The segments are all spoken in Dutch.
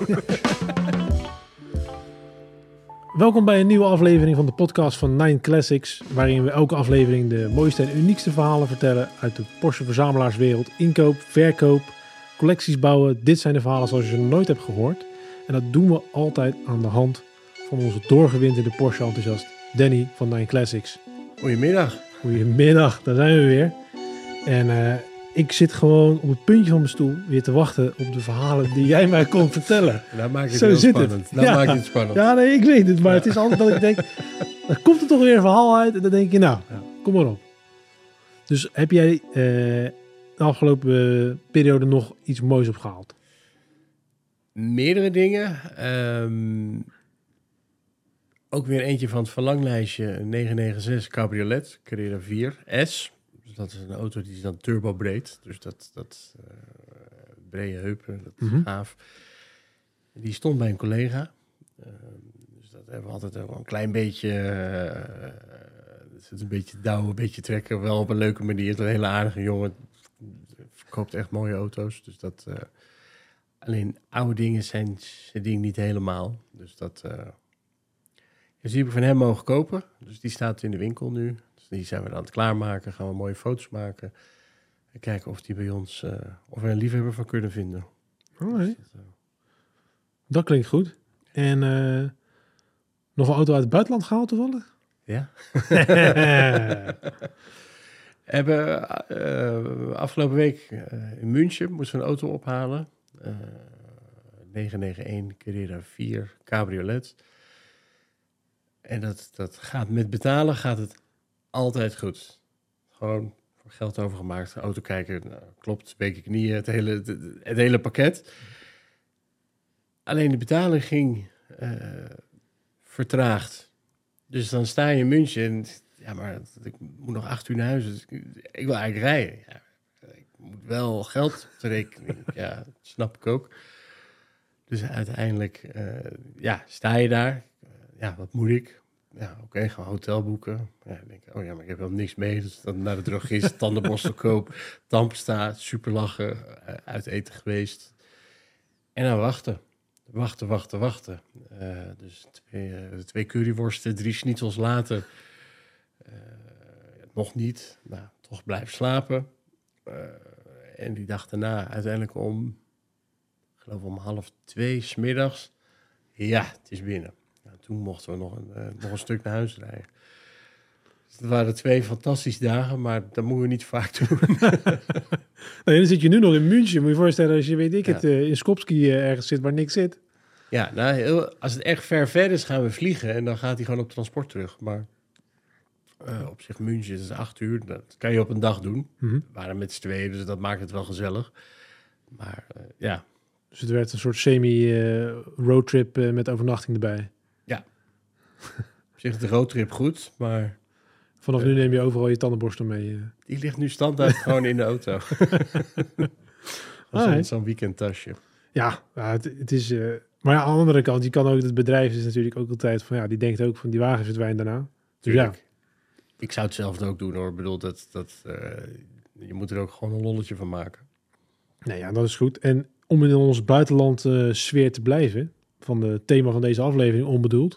Welkom bij een nieuwe aflevering van de podcast van Nine Classics, waarin we elke aflevering de mooiste en uniekste verhalen vertellen uit de Porsche verzamelaarswereld. Inkoop, verkoop, collecties bouwen. Dit zijn de verhalen zoals je ze nooit hebt gehoord. En dat doen we altijd aan de hand van onze doorgewinterde Porsche enthousiast Danny van Nine Classics. Goedemiddag. Goedemiddag, daar zijn we weer. En eh, ik zit gewoon op het puntje van mijn stoel weer te wachten op de verhalen die jij mij kon vertellen. Daar maak je het Zo heel zit het. spannend. Daar Ja. maak je het spannend. Ja, nee, ik weet het, maar het is altijd dat ik denk, dan komt er toch weer een verhaal uit en dan denk je, nou, Ja. kom maar op. Dus heb jij eh, de afgelopen eh, periode nog iets moois opgehaald? Meerdere dingen. Ehm, ook weer eentje van het verlanglijstje. een 996 Cabriolet Carrera 4 S. Dus dat is een auto die is dan turbo breed. Dus dat, dat eh, brede heupen, dat is Mhm. gaaf. Die stond bij een collega. Ehm, dus dat hebben we altijd wel een klein beetje... eh, het een beetje douwen, een beetje trekken. Wel op een leuke manier. Een hele aardige jongen. Verkoopt echt mooie auto's. Dus dat... eh, Alleen oude dingen zijn zijn ding niet helemaal. Dus dat. dus die heb ik van hem mogen kopen. Dus die staat in de winkel nu. Die zijn we dan aan het klaarmaken. Gaan we mooie foto's maken. En kijken of die bij ons. eh, of we een liefhebber van kunnen vinden. Dus dat, eh, Dat klinkt goed. En eh, nog een auto uit het buitenland gehaald toevallig? ja. hebben afgelopen week in München moesten we een auto ophalen. Eh 991 Carrera 4 Cabriolet. En dat, dat gaat met betalen gaat het altijd goed. Gewoon voor geld overgemaakt. Auto kijken, nou, klopt, beker knieën, het hele, het, het hele pakket. Alleen de betaling ging eh, vertraagd. Dus dan sta je in München en ja, maar ik moet nog acht uur naar huis. Dus ik, ik wil eigenlijk rijden. Ja, ik moet wel geld op de rekening. ja, dat snap ik ook. Dus uiteindelijk, eh, ja, sta je daar. Ja, wat moet ik? Ja, oké, gaan hotel boeken. Ja, denk, oh ja, maar ik heb wel niks mee. Dus dan naar de drogist, tandenborstel koop, tandpasta, super lachen, eh, uit eten geweest. En dan wachten. Wachten, wachten, wachten. Eh, dus twee, eh, twee curryworsten, drie schnitzels later. Nog niet. Nou, toch blijven slapen. En die dag daarna, uiteindelijk om, geloof om half twee smiddags. Ja, het is binnen. Nou, toen mochten we nog een, eh, nog een stuk naar huis rijden. Dus het waren twee fantastische dagen, maar dat moeten we niet vaak doen. Nee, dan zit je nu nog in München. Moet je voorstellen als je, weet ik Ja. het, eh, in Skopski eh, ergens zit waar niks zit. Ja, nou, heel, als het echt ver ver is, gaan we vliegen en dan gaat hij gewoon op transport terug. Maar op zich, München is acht uur, dat kan je op een dag doen. Mhm. We waren met z'n tweeën, dus dat maakt het wel gezellig. Maar ja, Dus het werd een soort semi-roadtrip met overnachting erbij. Op zich de roadtrip goed, maar Vanaf nu neem je overal je tandenborstel mee. eh. die ligt nu standaard gewoon in de auto. Als zo'n weekendtasje. Ja, ja, het, het is. eh, maar ja, aan de andere kant, je kan ook het bedrijf is natuurlijk ook altijd van ja, die denkt ook van die wagen verdwijnt daarna. Dus ja, Tuurlijk. Ik zou hetzelfde ook doen hoor. Ik bedoel, dat, dat, eh, je moet er ook gewoon een lolletje van maken. nee, ja, dat is goed. En om in ons buitenland eh, sfeer te blijven, van het thema van deze aflevering onbedoeld,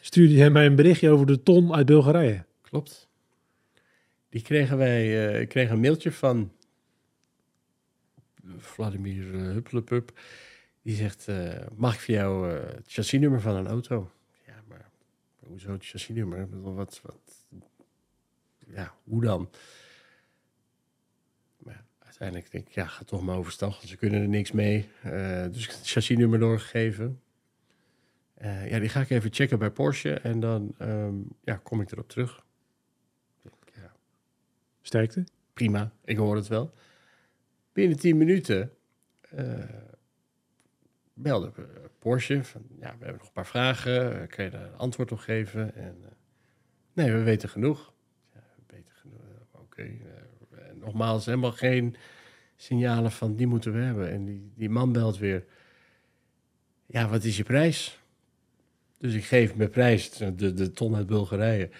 stuurde hij mij een berichtje over de ton uit Bulgarije. Klopt. Die kregen wij, eh, ik kreeg een mailtje van Vladimir uh, Huppelepup. Die zegt, eh, mag ik voor jou eh, het chassisnummer van een auto? Ja, maar hoezo het chassisnummer? Wat, wat, ja, hoe dan? Uiteindelijk denk ik, ja, ga toch maar overstag. Ze kunnen er niks mee. Eh, dus ik heb het chassisnummer doorgegeven. Eh, ja, die ga ik even checken bij Porsche. En dan ehm, ja, kom ik erop terug. Ja, Sterkte. prima, ik hoor het wel. Binnen 10 minuten eh, belde Porsche van, ja, we hebben nog een paar vragen, kan je daar een antwoord op geven? En, eh, nee, we weten genoeg. Ja, we weten genoeg, oké. nogmaals, helemaal geen signalen van, die moeten we hebben. En die, die man belt weer, ja, wat is je prijs? Dus ik geef mijn prijs, de, de ton uit Bulgarije.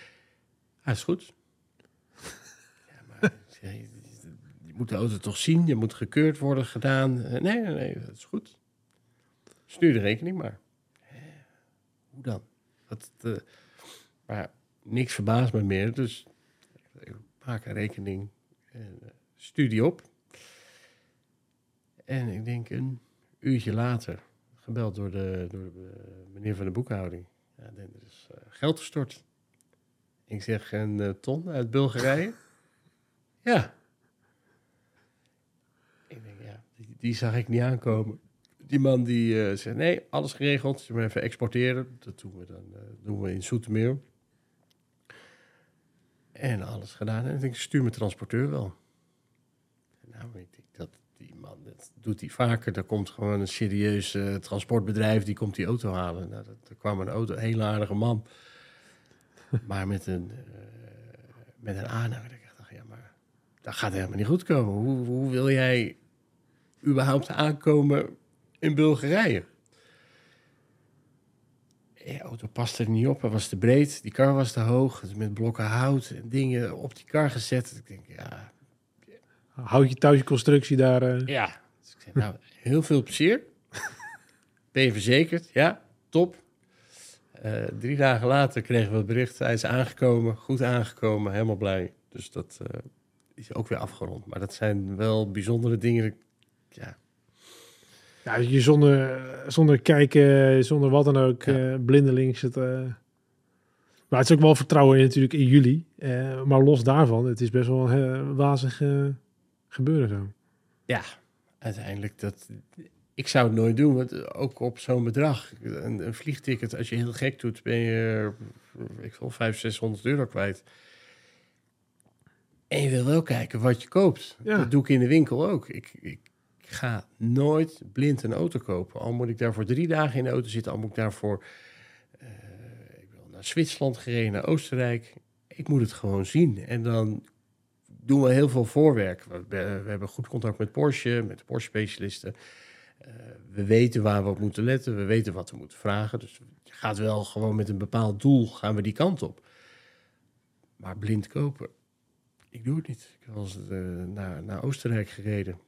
Ah, is goed. ja, maar je, je moet de auto toch zien, je moet gekeurd worden gedaan. Eh, Nee, nee, nee, dat is goed. stuur de rekening maar. Hoe dan? Dat, eh, maar niks verbaast me meer, dus ik maak een rekening en eh, stuur die op. En ik denk een uurtje later, gebeld door de, door de eh, meneer van de boekhouding. Ja, er is eh, geld gestort. Ik zeg, een eh, ton uit Bulgarije? ja. Ik denk, ja, die, die zag ik niet aankomen. Die man die eh, zegt, nee, alles geregeld. Je moet even exporteren. Dat doen we dan doen we in Zoetermeer. En alles gedaan. En ik denk, stuur mijn transporteur wel. Nou, ik denk dat die man, dat doet hij vaker. Er komt gewoon een serieus eh, transportbedrijf, die komt die auto halen. Nou, dat, er kwam een auto, een hele aardige man. maar met een, eh, met een aanhanger. Ik dacht, ja, maar dat gaat helemaal niet goed komen. Hoe, hoe wil jij überhaupt aankomen in Bulgarije? De auto paste er niet op, hij was te breed, die kar was te hoog, met blokken hout en dingen op die kar gezet. Ik denk, ja, Houd je touwtje constructie daar. eh, ja. Dus ik zei, nou, heel veel plezier. Ben je verzekerd? Ja, top. Eh, drie dagen later kregen we het bericht, hij is aangekomen, goed aangekomen, helemaal blij. Dus dat eh, is ook weer afgerond. Maar dat zijn wel bijzondere dingen. Ja, Ja, je zonder, zonder kijken, zonder wat dan ook, Ja. blindelings. Het, maar het is ook wel vertrouwen in, natuurlijk in jullie. Eh, maar los daarvan, het is best wel een wazig gebeuren zo. ja, uiteindelijk dat... Ik zou het nooit doen, want ook op zo'n bedrag. Een, een vliegticket, als je heel gek doet, ben je ik wil 500, 600 euro kwijt. En je wil wel kijken wat je koopt. Ja. Dat doe ik in de winkel ook. Ik, ik ga nooit blind een auto kopen. Al moet ik daarvoor drie dagen in de auto zitten, al moet ik daarvoor... eh, ik wil naar Zwitserland gereden, naar Oostenrijk. Ik moet het gewoon zien. En dan doen we heel veel voorwerk. We, we hebben goed contact met Porsche, met de Porsche-specialisten. Eh, we weten waar we op moeten letten. We weten wat we moeten vragen. Dus je gaat wel gewoon met een bepaald doel gaan we die kant op. Maar blind kopen, ik doe het niet. Ik was eh, naar, naar Oostenrijk gereden.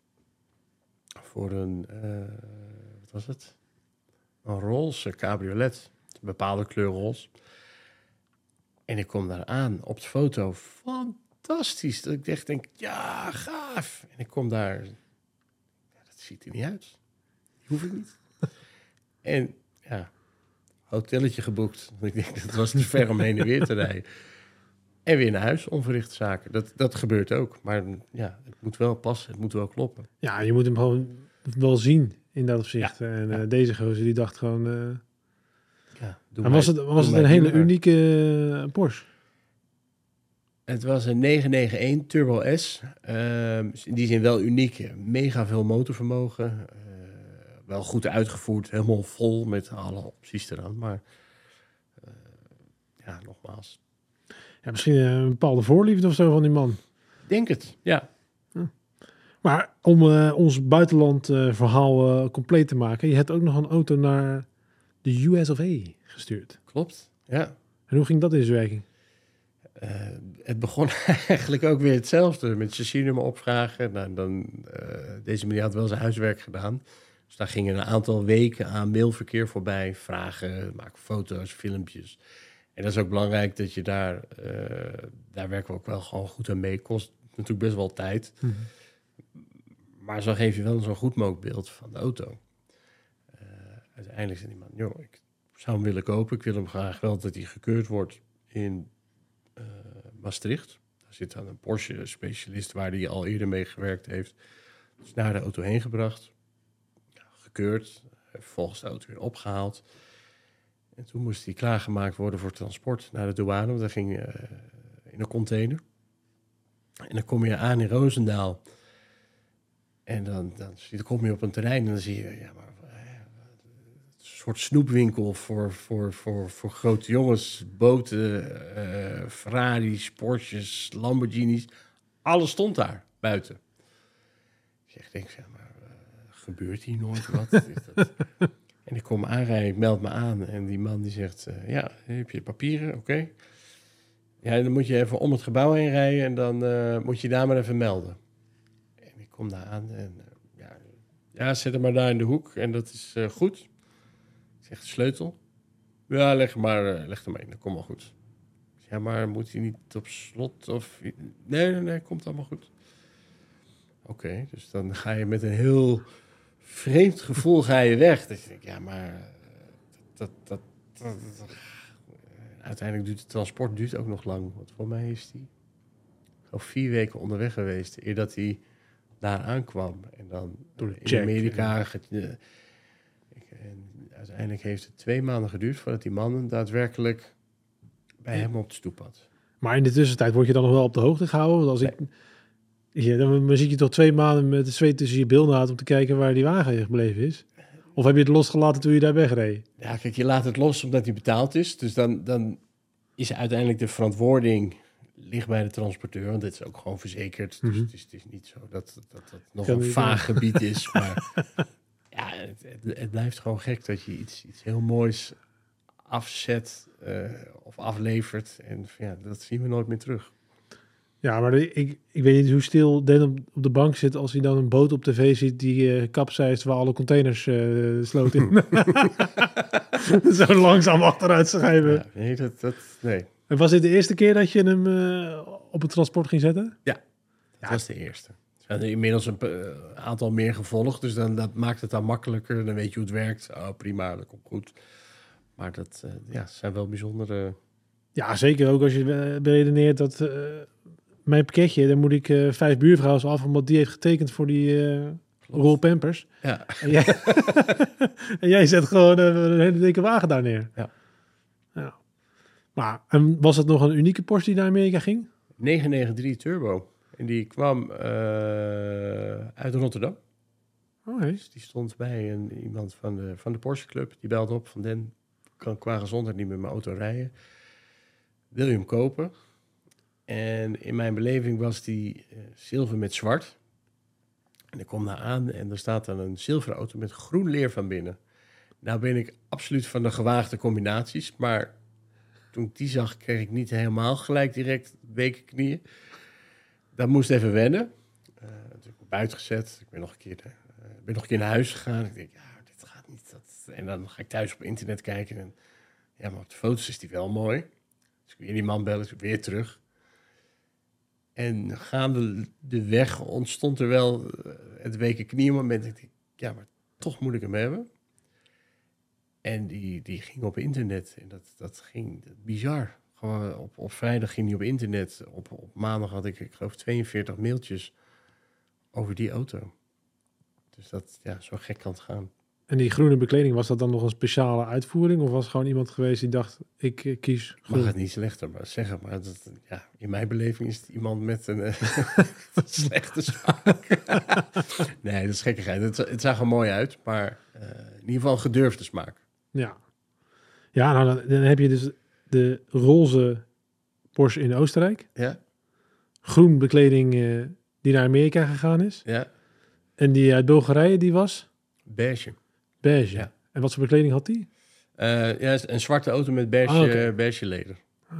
Voor een, eh, wat was het? Een roze cabriolet. Een bepaalde kleur roze. En ik kom daar aan op de foto. Fantastisch. Dat ik echt denk, ja, gaaf. En ik kom daar. Ja, dat ziet er niet uit. Die hoef ik niet. en ja, hotelletje geboekt. Ik denk, dat was te ver om heen en weer te rijden. En weer naar huis, onverrichte zaken. Dat, dat gebeurt ook. Maar ja, het moet wel passen. Het moet wel kloppen. Ja, je moet hem gewoon wel zien in dat opzicht. en ja. eh, deze gozer die dacht gewoon... eh, Ja, doe was het, was het een hele unieke eh, Porsche? Het was een 991 Turbo S. Ehm, in die zin wel uniek. Mega veel motorvermogen. Eh, wel goed uitgevoerd. Helemaal vol met alle opties eraan. Maar eh, ja, nogmaals. Ja, misschien eh, een bepaalde voorliefde of zo van die man. Denk het. Ja. Maar om eh, ons buitenland eh, verhaal compleet te maken, je hebt ook nog een auto naar de US of A gestuurd. Klopt. Ja. En hoe ging dat in zijn werking? Eh, het begon eigenlijk ook weer hetzelfde. Met chassisnummer opvragen. Nou, dan, eh, deze meneer had wel zijn huiswerk gedaan. Dus daar gingen een aantal weken aan mailverkeer voorbij. Vragen, maken foto's, filmpjes. En dat is ook belangrijk dat je daar... eh, daar werken we ook wel gewoon goed aan mee. Kost natuurlijk best wel tijd. Maar zo geef je wel een zo goed mogelijk beeld van de auto. Eh, uiteindelijk zei die man, joh, ik zou hem willen kopen. Ik wil hem graag wel dat hij gekeurd wordt in Maastricht. Daar zit dan een Porsche-specialist waar hij al eerder mee gewerkt heeft. Dus naar de auto heen gebracht. Gekeurd. Vervolgens de auto weer opgehaald. En toen moest hij klaargemaakt worden voor transport naar de douane. Want dat ging eh, in een container. En dan kom je aan in Roosendaal. En dan, dan, dan kom je op een terrein en dan zie je... Ja, maar, soort snoepwinkel voor, voor, voor, voor grote jongens. Boten, eh, Ferraris, Porsches, Lamborghinis. Alles stond daar buiten. Ik zeg, denk, maar eh, gebeurt hier nooit wat? En ik kom aanrijden, ik meld me aan. En die man die zegt, eh, ja, heb je papieren? Oké. Ja, dan moet je even om het gebouw heen rijden en dan moet je daar maar even melden. En ik kom daar aan en ja, ja, zet hem maar daar in de hoek en dat is goed. Zeg, de sleutel? Ja, leg, maar, eh, leg er maar in, dat komt wel goed. Ja, maar moet hij niet op slot? Of... Nee, nee, nee, komt allemaal goed. Oké, dus dan ga je met een heel vreemd gevoel ga je weg. Dat je denkt, ja, maar eh, dat, dat, dat, dat- uiteindelijk duurt het transport duurt ook nog lang. Want voor mij is die al vier weken onderweg geweest eer dat hij daar aankwam. En dan Door in check, Amerika. eh, en uiteindelijk heeft het twee maanden geduurd voordat die man daadwerkelijk bij Ja. hem op de stoep had. Maar in de tussentijd word je dan nog wel op de hoogte gehouden. Want als ik, ja, dan, zit je toch twee maanden met de zweet tussen je bilnaad om te kijken waar die wagen gebleven is. Of heb je het losgelaten toen je daar wegreed? Ja, kijk, je laat het los omdat hij betaald is. Dus dan, dan is uiteindelijk de verantwoording ligt bij de transporteur. Want dit is ook gewoon verzekerd. Dus Mhm. het, is, het is niet zo dat dat, dat, nog Kan een vaag gebied is. Maar ja, het, het, het blijft gewoon gek dat je iets, iets heel moois afzet eh, of aflevert. En ja, dat zien we nooit meer terug. Ja, maar ik, ik weet niet hoe stil Den op, op de bank zit als hij dan een boot op tv ziet die eh kapseist waar alle containers de sloot in. Zo langzaam achteruit schrijven. Ja, nee, dat, dat, nee, En was dit de eerste keer dat je hem op het transport ging zetten? dat was de eerste. Zijn er inmiddels een eh, aantal meer gevolgd, dus dan, dat maakt het dan makkelijker. Dan weet je hoe het werkt. Oh, prima, dat komt goed. Maar dat eh, ja, zijn wel bijzondere... Ja, zeker ook als je eh, beredeneert dat mijn pakketje, daar moet ik vijf buurvrouwen af, omdat die heeft getekend voor die eh rol pampers. Ja, En jij, en jij zet gewoon een hele dikke wagen daar neer. Ja. ja. Maar en was het nog een unieke Porsche die naar Amerika ging? 993 Turbo. En die kwam eh, uit Rotterdam. Oh, nee. Dus die stond bij een, iemand van de, van de Porsche Club. Die belde op van Den, kan qua gezondheid niet met mijn auto rijden. Wil je hem kopen? En in mijn beleving was die eh, zilver met zwart. En ik kom daar aan en er staat dan een zilveren auto met groen leer van binnen. Nou ben ik absoluut van de gewaagde combinaties, maar toen ik die zag, kreeg ik niet helemaal gelijk direct weken knieën. Dat moest even wennen. Eh toen heb ik buiten gezet. Ik ben nog een keer, eh, ben nog een keer naar huis gegaan. Ik denk, ja, dit gaat niet. Dat... En dan ga ik thuis op internet kijken. En ja, maar op de foto's is die wel mooi. Dus ik weer die man bellen, ik weer terug. En gaande de weg ontstond er wel eh, het weken kniemoment. Ik denk, ja, maar toch moet ik hem hebben. En die, die ging op internet. En dat, dat ging bizar. Gewoon op, op vrijdag ging die op internet. Op, op maandag had ik, ik geloof, 42 mailtjes over die auto. Dus dat, ja, zo gek kan het gaan. En die groene bekleding, was dat dan nog een speciale uitvoering? Of was het gewoon iemand geweest die dacht, ik eh, kies groen? mag het niet slechter maar zeggen, maar dat, ja, in mijn beleving is het iemand met een, eh, slechte smaak. nee, dat is gekkigheid. Het, het zag er mooi uit, maar eh, in ieder geval een gedurfde smaak. Ja. Ja, nou dan, dan heb je dus de roze Porsche in Oostenrijk. Ja, Groen bekleding eh, die naar Amerika gegaan is. ja. En die uit Bulgarije, die was Beige. beige. Ja. En wat voor bekleding had die? Eh, ja, een zwarte auto met beige, Ah, eh, beige leder. Ah.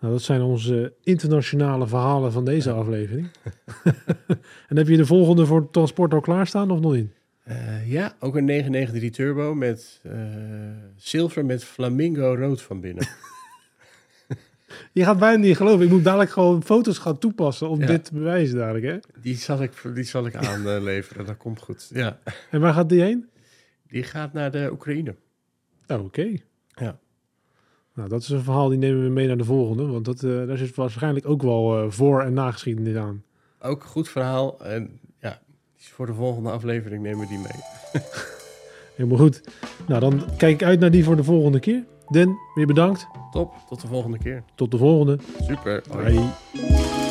Nou, dat zijn onze internationale verhalen van deze aflevering. en heb je de volgende voor transport al klaarstaan of nog niet? Eh, ja, ook een 993 Turbo met eh, zilver met flamingo rood van binnen. Je gaat bijna niet geloven. Ik moet dadelijk gewoon foto's gaan toepassen om Ja. dit te bewijzen dadelijk. Hè? Die zal ik, die zal ik aanleveren, dat komt goed. Ja. En waar gaat die heen? Die gaat naar de Oekraïne. Oh, oké. Ja. Nou, dat is een verhaal die nemen we mee naar de volgende. Want dat, eh, daar zit waarschijnlijk ook wel eh, voor- en nageschiedenis aan. Ook een goed verhaal. En voor de volgende aflevering nemen we die mee. Helemaal goed. Nou, dan kijk ik uit naar die voor de volgende keer. Den, weer bedankt. Top, tot de volgende keer. Tot de volgende. Super. Hoi. Bye.